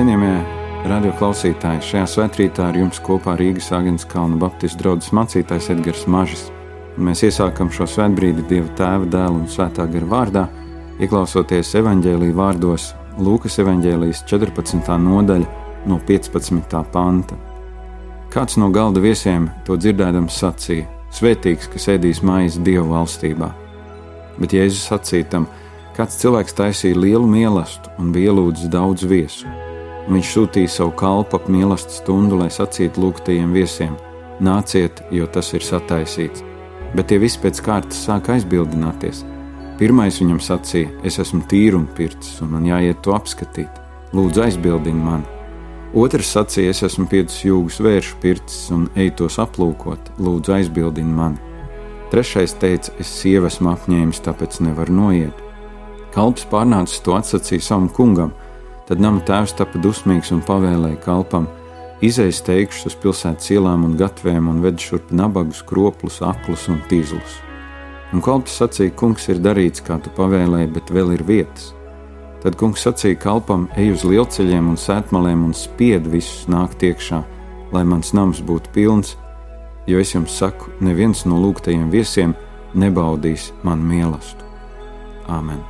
Cienījamie radioklausītāji, šajā svētkrītā ar jums kopā Rīgas Agnēs Kalnu Baptistu draugs mācītājs Edgars Mažis. Mēs iesākam šo svētbrīdi Dieva Tēva, Dēla un Svētā gara vārdā, ieklausoties evaņģēlīja vārdos Lūkas evaņģēlijas 14. nodaļa no 15. panta. Kāds no galda viesiem to dzirdēdams sacīja: Svētīgs, kas ēdīs maizi Dieva valstībā. Bet Jēzus sacīja tam, kāds cilvēks taisīja lielu mīlestību un bija ielūdzis daudz viesu Viņš sūtīja savu kalpu ap mīlestības stundu, lai sacītu lūgtajiem viesiem: Nāciet, jo tas ir sataisīts. Bet tie visi pēc kārtas sāka aizbildināties. Pirmais viņam sacīja: Es esmu tīrumpircis, un man jāiet to apskatīt. Lūdzu, aizbildini mani. Otrs sacīja: Es esmu piecus jūgus vēršu pircis un eju tos aplūkot. Lūdzu, aizbildini mani. Trešais teica: Es sievu esmu apņēmis, tāpēc nevaru noiet. Kalps pārnācis to atsacīja savam kungam Tad nama tēvs tapa dusmīgs un pavēlēja kalpam: Izejas teikšus uz pilsētas ielām un gatvēm un ved šurp nabagus, kroplus, aklus un tīzlus. Un kalps sacīja: Kungs ir darīts, kā tu pavēlēji, bet vēl ir vietas. Tad kungs sacīja kalpam: Ej uz lielceļiem un sētmalēm un spied visus nākt iekšā, lai mans nams būtu pilns, jo es jums saku, neviens no lūgtajiem viesiem nebaudīs man mīlestību. Āmen!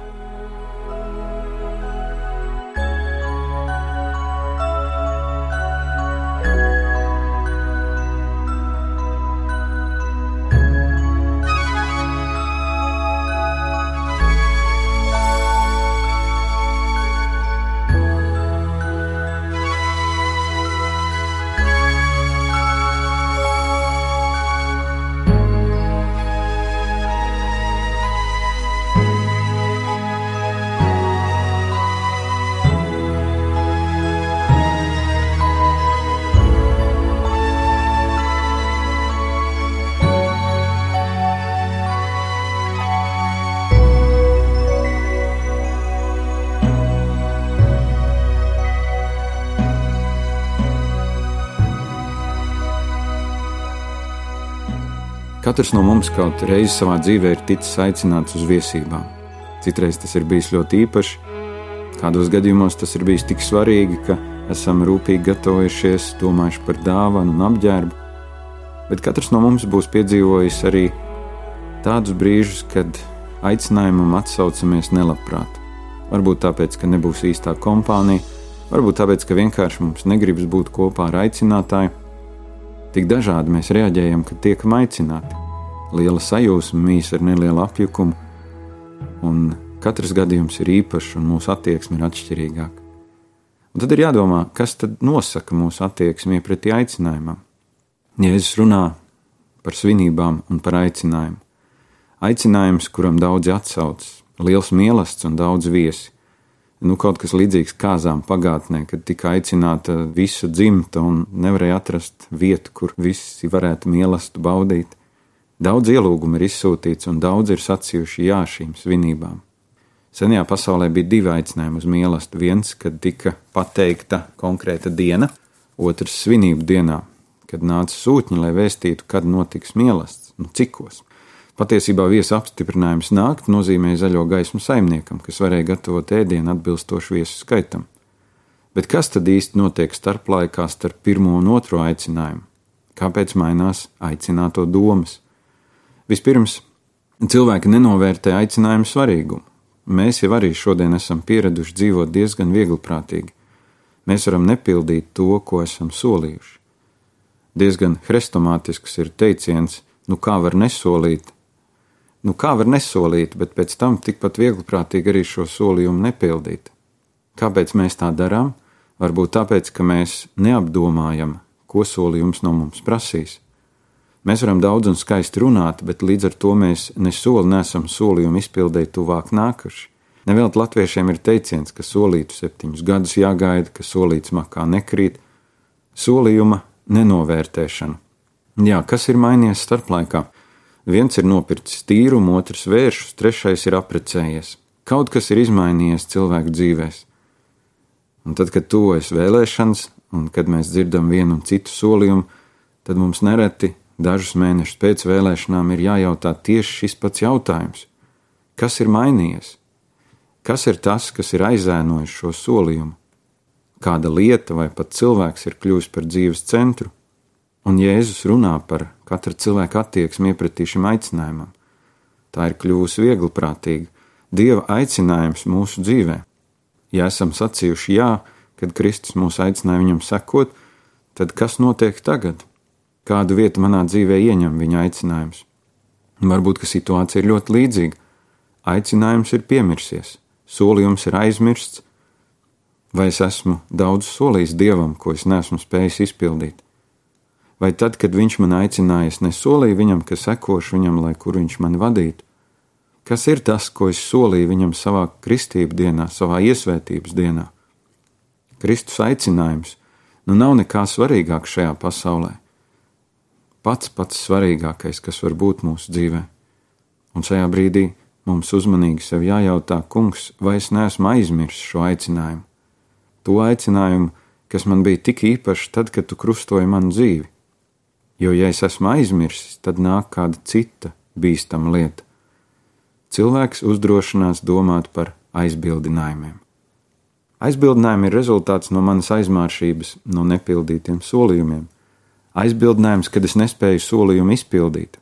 Katrs no mums kaut reizi savā dzīvē ir ticis aicināts uz viesībām. Citreiz tas ir bijis ļoti īpaši, kādos gadījumos tas ir bijis tik svarīgi, ka esam rūpīgi gatavojušies, domājuši par dāvanu un apģērbu. Bet katrs no mums būs piedzīvojis arī tādus brīžus, kad aicinājumam atsaucamies nelabprāt. Varbūt tāpēc, ka nebūs īstā kompānija, varbūt tāpēc, ka vienkārši mums negribas būt kopā ar aicinātāju, Tik dažādi mēs reaģējam, kad tiekam aicināti. Liela sajūsma, mīsa ar nelielu apjukumu, un katrs gadījums ir īpašs, un mūsu attieksme ir atšķirīgāka. Un tad ir jādomā, kas tad nosaka mūsu attieksmi pretī aicinājumam. Jēzus runā par svinībām un par aicinājumu. Aicinājums, kuram daudzi atsaucas, liels mīlestības un daudz viesi nu, kaut kas līdzīgs kāzām pagātnē, kad tika aicināta visa dzimta un nevarēja atrast vietu, kur visi varētu mīlestību baudīt. Daudz ielūgumu ir izsūtīts, un daudz ir sacījuši jā šīm svinībām. Senajā pasaulē bija divi aicinājumi uz mīlestību. Viens, kad tika pateikta konkrēta diena, otrs svinību dienā, kad nāca sūtņi, lai vēstītu, kad notiks mīlestības, nu cikos. Patiesībā viesa apstiprinājums nākt nozīmē zaļo gaismu saimniekam, kas varēja gatavot ēdienu atbilstoši viesu skaitam. Bet kas tad īsti notiek starplaikā starp pirmo un otro aicinājumu? Kāpēc mainās aicināto domas? Vispirms, cilvēki nenovērtē aicinājumu svarīgumu. Mēs jau arī šodien esam pieraduši dzīvot diezgan viegliprātīgi. Mēs varam nepildīt to, ko esam solījuši. Diezgan hrestomātisks ir teiciens, nu kā var nesolīt, Nu, kā var nesolīt, bet pēc tam tikpat viegliprātīgi arī šo solījumu nepildīt? Kāpēc mēs tā darām? Varbūt tāpēc, ka mēs neapdomājam, ko solījums no mums prasīs. Mēs varam daudz un skaisti runāt, bet līdz ar to mēs ne soli nesam solījumu izpildēji tuvāk nākuši. Nevēlt latviešiem ir teiciens, ka solītu septiņus gadus jāgaida, ka solīts makā nekrīt, solījuma nenovērtēšana. Jā, kas ir mainījies starplaikā? Viens ir nopircis tīrumu, otrs vēršus, trešais ir apprecējies. Kaut kas ir izmainījies cilvēku dzīvēs. Un tad, kad tuvojas vēlēšanas, un kad mēs dzirdam vienu un citu solījumu, tad mums nereti dažus mēnešus pēc vēlēšanām ir jājautā tieši šis pats jautājums: kas ir mainījies? Kas ir tas, kas ir aizēnojis šo solījumu? kāda lieta vai pat cilvēks ir kļuvis par dzīves centru, un Jēzus runā par katra cilvēka attieksmi iepratī šim aicinājumam. Tā ir kļuvusi viegliprātīga, Dieva aicinājums mūsu dzīvē. Ja esam sacījuši jā, kad Kristus mūs aicināja viņam sekot, tad kas notiek tagad? Kādu vietu manā dzīvē ieņem viņa aicinājums? Varbūt, ka situācija ir ļoti līdzīga. Aicinājums ir piemirsies, solījums ir aizmirsts, vai es esmu daudz solījis dievam, ko es neesmu spējis izpildīt. Vai tad, kad viņš man aicināja, es nesolīju viņam, ka sekošu viņam, lai kur viņš mani vadītu? Kas ir tas, ko es solīju viņam savā kristību dienā, savā iesvētības dienā? Kristus aicinājums nu nav nekā svarīgāk šajā pasaulē. Pats pats svarīgākais, kas var būt mūsu dzīvē. Un šajā brīdī mums uzmanīgi sev jājautā, kungs, vai es neesmu aizmirsis šo aicinājumu? To aicinājumu, kas man bija tik īpašs tad, kad tu krustoji manu dzīvi. Jo, ja es esmu aizmirsis, tad nāk kāda cita bīstama lieta. Cilvēks uzdrošinās domāt par aizbildinājumiem. Aizbildinājumi ir rezultāts no manas aizmāršības, no nepildītiem solījumiem. Aizbildinājums, kad es nespēju solījumu izpildīt.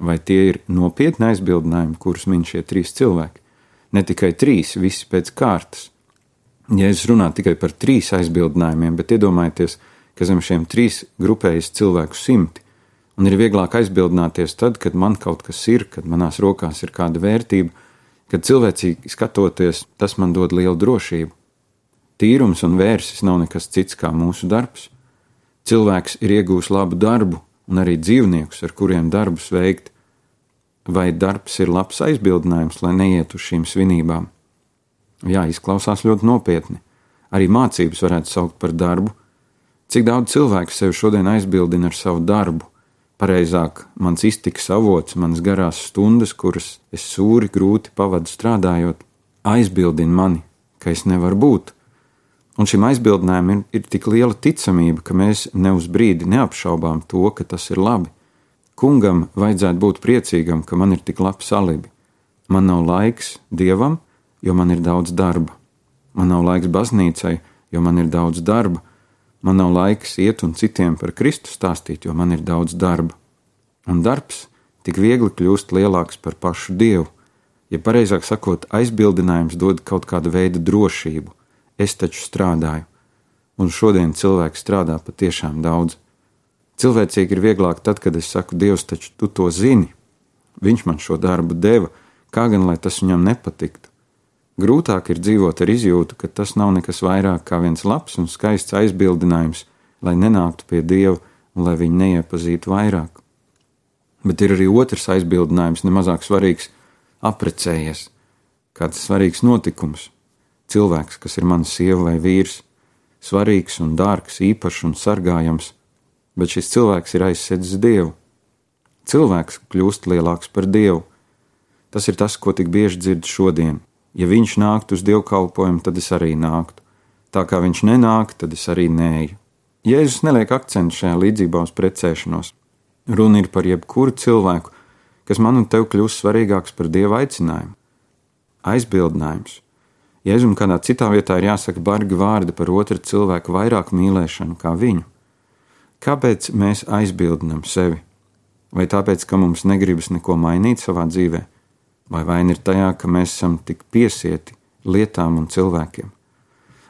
Vai tie ir nopietni aizbildinājumi, kurus min šie trīs cilvēki? Ne tikai trīs, visi pēc kārtas ja es runātu tikai par trīs aizbildinājumiem, bet iedomājieties, ka zem šiem trīs grupējas cilvēku simti, un ir vieglāk aizbildināties tad, kad man kaut kas ir, kad manās rokās ir kāda vērtība, kad cilvēcīgi skatoties, tas man dod lielu drošību. Tīrums un vērsis nav nekas cits kā mūsu darbs. Cilvēks ir iegūs labu darbu, un arī dzīvniekus, ar kuriem darbus veikt. Vai darbs ir labs aizbildinājums, lai neiet uz šīm svinībām? Jā, izklausās ļoti nopietni. Arī mācības varētu saukt par darbu. Cik daudz cilvēku sevi šodien aizbildina ar savu darbu? Pareizāk, mans iztikas avots, manas garās stundas, kuras es sūri grūti pavadu strādājot, aizbildina mani, ka es nevaru būt. Un šim aizbildinājumam ir, ir tik liela ticamība, ka mēs ne uz brīdi neapšaubām to, ka tas ir labi. Kungam vajadzētu būt priecīgam, ka man ir tik labs alibi. Man nav laiks dievam, jo man ir daudz darba. Man nav laiks baznīcai, jo man ir daudz darba. Man nav laiks iet un citiem par Kristu stāstīt, jo man ir daudz darba. Un darbs tik viegli kļūst lielāks par pašu Dievu. Ja pareizāk sakot, aizbildinājums dod kaut kādu veidu drošību. Es taču strādāju, un šodien cilvēks strādā patiešām daudz. Cilvēcīgi ir vieglāk tad, kad es saku, Dievs, taču tu to zini. Viņš man šo darbu deva, kā gan lai tas viņam nepatiktu. Grūtāk ir dzīvot ar izjūtu, ka tas nav nekas vairāk kā viens labs un skaists aizbildinājums, lai nenāktu pie Dieva un lai viņu neiepazītu vairāk. Bet ir arī otrs aizbildinājums, nemazāk svarīgs - aprecējies. Kāds svarīgs notikums, cilvēks, kas ir mana sieva vai vīrs, svarīgs un dārgs, īpašs un sargājams, bet šis cilvēks ir aizsedzis Dievu. Cilvēks kļūst lielāks par Dievu. Tas ir tas, ko tik bieži dzird šodien Ja viņš nāktu uz dievkalpojumu, tad es arī nāktu. Tā kā viņš nenāk, tad es arī nēju. Jēzus neliek akcentu šajā līdzībā uz precēšanos. Runa ir par jebkuru cilvēku, kas man un tev kļūst svarīgāks par dieva aicinājumu. Aizbildinājums. Jēzum kādā citā vietā ir jāsaka bargi vārdi par otru cilvēku vairāk mīlēšanu kā viņu. Kāpēc mēs aizbildinām sevi? Vai tāpēc, ka mums negribas neko mainīt savā dzīvēm? Vai vaina ir tajā, ka mēs esam tik piesieti lietām un cilvēkiem.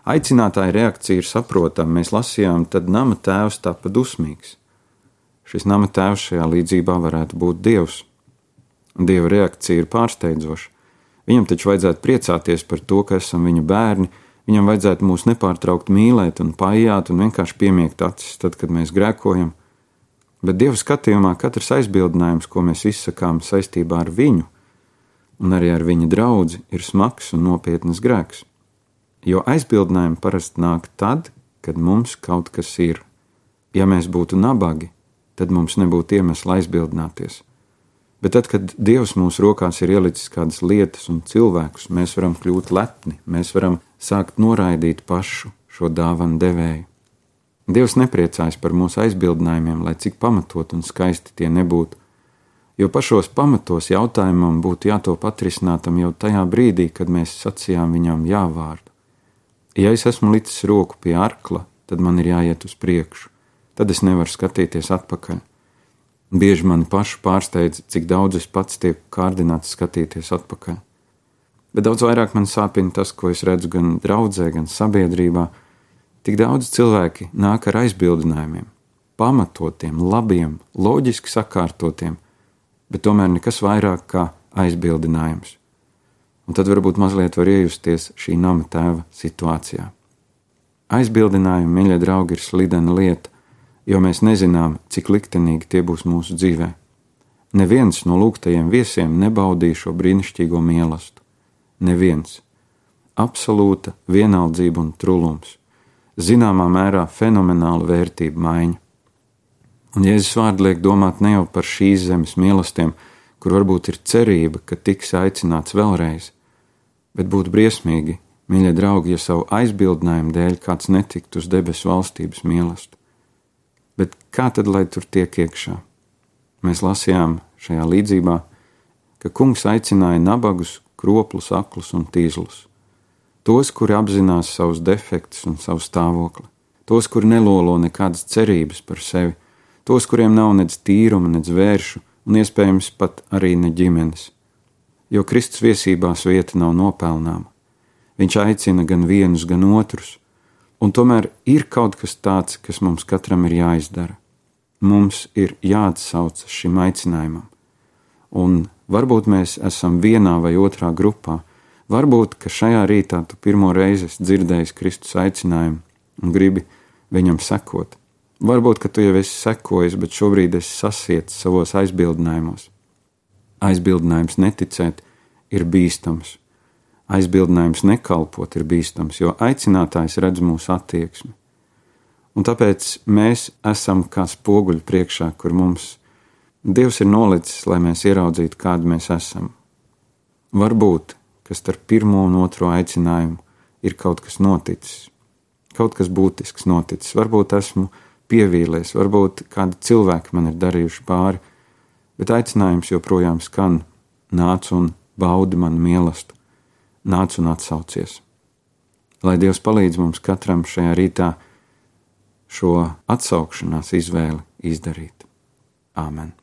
Aicinātāja reakcija ir saprotama. Mēs lasījām, tad nama tēvs tapa dusmīgs. Šis nama tēvs šajā līdzībā varētu būt Dievs. Dieva reakcija ir pārsteidzoša. Viņam taču vajadzētu priecāties par to, ka esam viņa bērni, viņam vajadzētu mūs nepārtraukt mīlēt un paiet un vienkārši piemiegt acis, tad, kad mēs grēkojam. Bet Dieva skatījumā katrs aizbildinājums, ko mēs izsakām saistībā ar viņu, un arī ar viņa draugu ir smags un nopietns grēks. Jo aizbildinājumi parasti nāk tad, kad mums kaut kas ir. Ja mēs būtu nabagi, tad mums nebūtu iemesla aizbildināties. Bet tad, kad Dievs mūsu rokās ir ielicis kādas lietas un cilvēkus, mēs varam kļūt lepni, mēs varam sākt noraidīt pašu šo dāvanu devēju. Dievs nepriecājas par mūsu aizbildinājumiem, lai cik pamatot un skaisti tie nebūtu, jo pašos pamatos jautājumam būtu jātop atrisinātam jau tajā brīdī, kad mēs sacījām viņam jāvārdu. Ja es esmu licis roku pie arkla, tad man ir jāiet uz priekšu, tad es nevaru skatīties atpakaļ. Bieži mani pašu pārsteidz, cik daudz es pats tiek kārdināts skatīties atpakaļ. Bet daudz vairāk man sāpina tas, ko es redzu gan draudzē, gan sabiedrībā. Tik daudz cilvēki nāk ar aizbildinājumiem, pamatotiem, labiem, loģiski sakārtotiem, bet tomēr nekas vairāk kā aizbildinājums. Un tad varbūt mazliet var iejusties šī nama tēva situācijā. Aizbildinājumi, mīļie draugi, ir slidena lieta, jo mēs nezinām, cik liktenīgi tie būs mūsu dzīvē. Neviens no lūgtajiem viesiem nebaudīja šo brīnišķīgo mīlestību. Neviens. Absolūta vienaldzība un trulums, zināmā mērā fenomenāla vērtība maiņa. Un Jēzus vārdi liek domāt ne jau par šīs zemes mīlestiem, kur varbūt ir cerība, ka tiks aicināts vēlreiz, bet būtu briesmīgi, mīļie draugi, ja savu aizbildinājumu dēļ kāds netiktu uz debesu valstības mīlestību. Bet kā tad lai tur tiek iekšā? Mēs lasījām šajā līdzībā, ka kungs aicināja nabagus, kroplus, aklus un tīzlus. Tos, kuri apzinās savus defektus un savu stāvokli, tos, kuri nelolo nekādas cerības par sevi, tos, kuriem nav nedz tīruma, nedz vēršu, un iespējams pat arī ne ģimenes. Jo Kristus viesībās vieta nav nopelnāma. Viņš aicina gan vienus, gan otrus, Un tomēr ir kaut kas tāds, kas mums katram ir jāizdara. Mums ir jāatsaucas šim aicinājumam. Un varbūt mēs esam vienā vai otrā grupā. Varbūt, ka šajā rītā tu pirmo reizi dzirdēji Kristus aicinājumu un gribi viņam sekot. Varbūt, ka tu jau esi sekojis, bet šobrīd esi sasiets savos aizbildinājumos. Aizbildinājums neticēt ir bīstams aizbildinājums nekalpot ir bīstams, jo aicinātājs redz mūsu attieksmi. Un tāpēc mēs esam kā spoguļi priekšā, kur mums Dievs ir nolicis, lai mēs ieraudzītu, kādi mēs esam. Varbūt, ka starp pirmo un otro aicinājumu ir kaut kas noticis, kaut kas būtisks noticis. Varbūt esmu pievīlies, varbūt kādi cilvēki man ir darījuši pāri, bet aicinājums joprojām skan: nāc un baudi man mīlestību nāc un atsaucies. Lai Dievs palīdz mums katram šajā rītā šo atsaukšanās izvēli izdarīt. Āmen!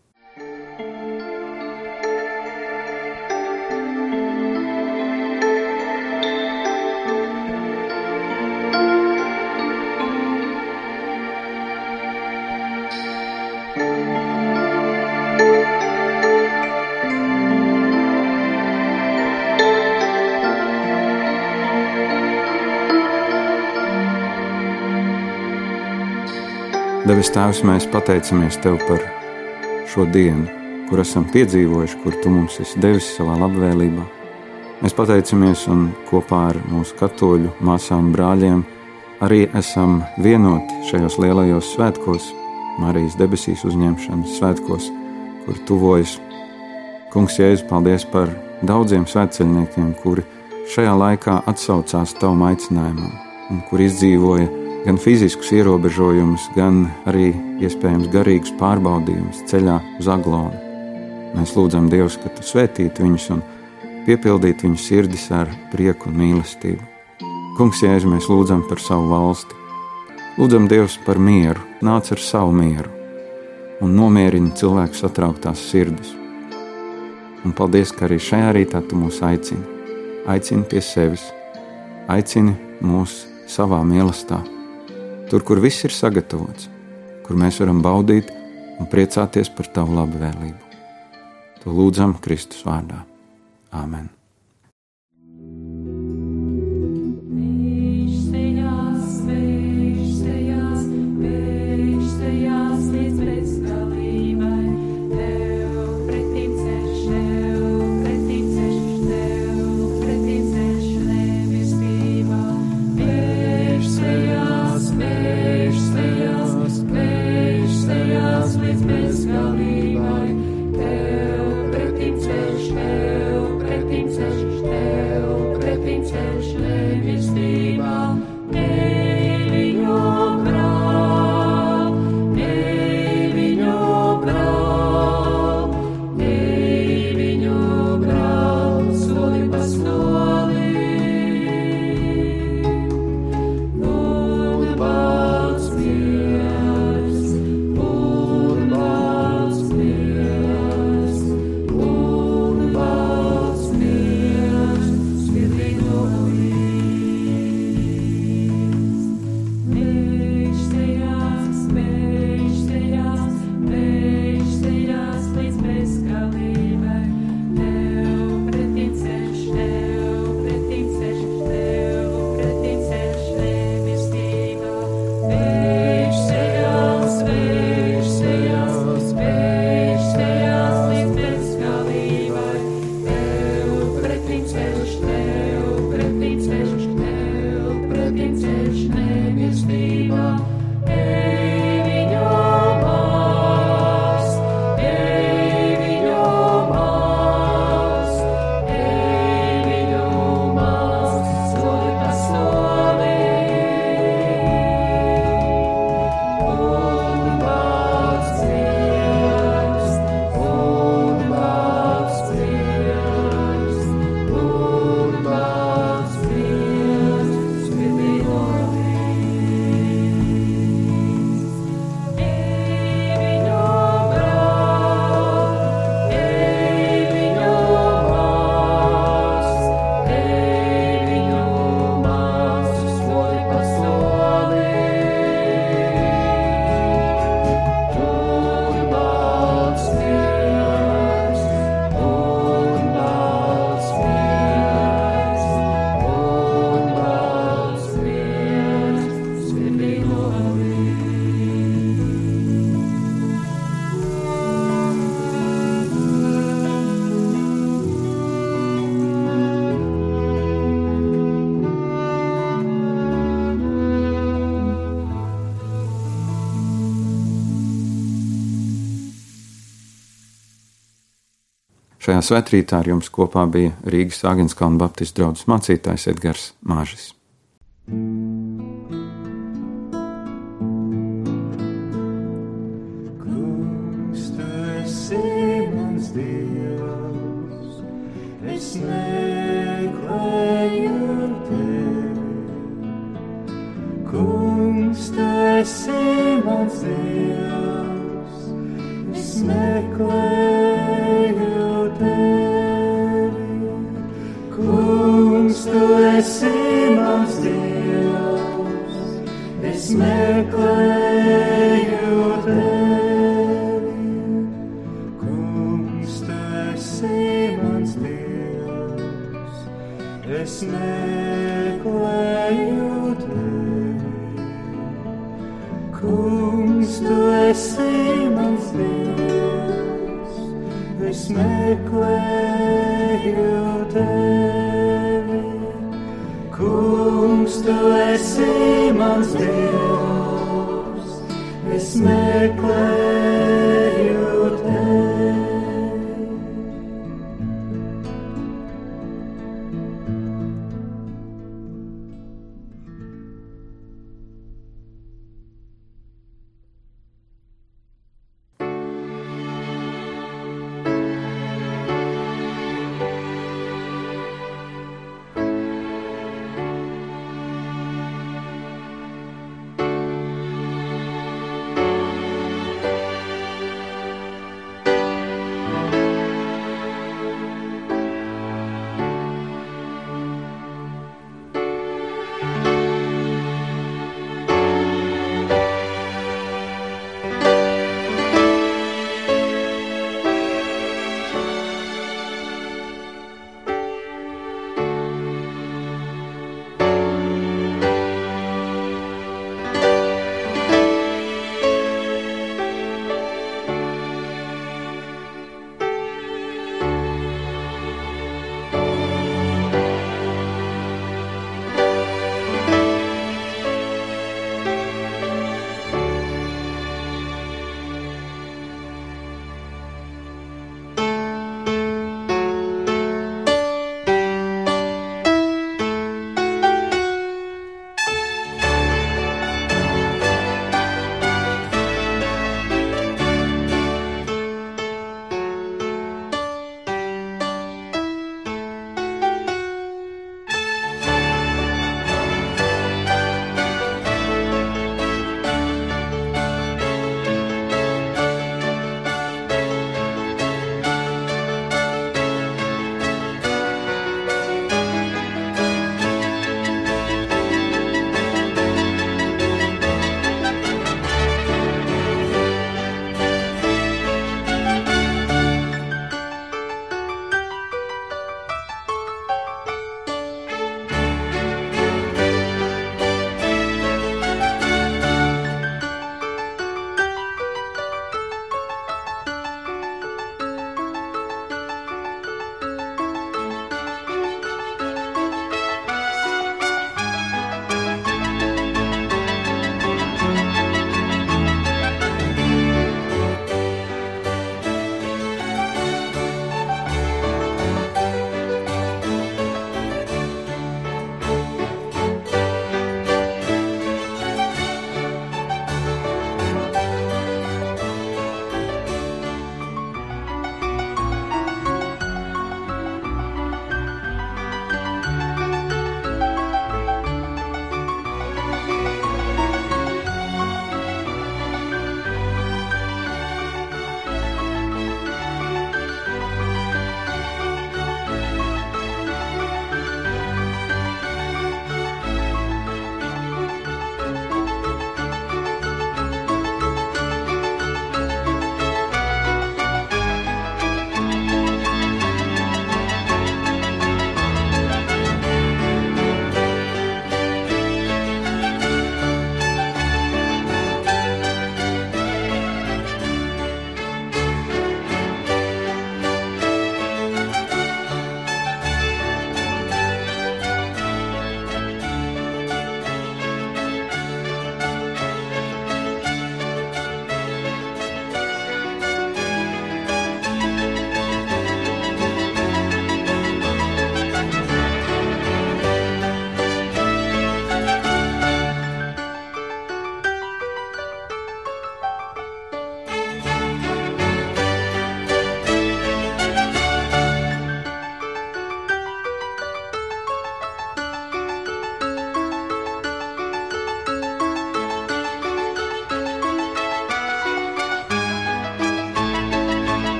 Devis Tēvs, mēs pateicamies Tev par šo dienu, kur esam piedzīvojuši, kur Tu mums esi devis savā labvēlībā. Mēs pateicamies un kopā ar mūsu katoļu māsām un brāļiem arī esam vienoti šajos lielajos svētkos, Marijas debesīs uzņemšanas svētkos, kur tuvojas. Kungs, Jēzus, paldies par daudziem svētceļniekiem, kuri šajā laikā atsaucās Tavam aicinājumam un kur izdzīvoja gan fiziskus ierobežojumus, gan arī iespējams garīgus pārbaudījumus ceļā uz aglonu. Mēs lūdzam Dievu, ka tu svētītu viņus un piepildītu viņu sirdis ar prieku un mīlestību. Kungs, Jēzu, mēs lūdzam par savu valsti. Lūdzam Dievu par mieru, nāc ar savu mieru un nomierina cilvēku satrauktās sirdis. Un paldies, ka arī šajā rītā tu mūs aicini. Aicini pie sevis, aicini mūs savā mīlestībā tur, kur viss ir sagatavots, kur mēs varam baudīt un priecāties par Tavu labvēlību. To lūdzam Kristus vārdā. Āmen! Šajā svētkrītā ar jums kopā bija Rīgas Agenskalna Baptistu draugs mācītājs Edgars Māžis. Kungs, tu esi mans Dievs, es meklēju Kungs, tu esi mans Dievs, es meklēju tevi. Kungs, tu esi mans Dievs, es meklēju.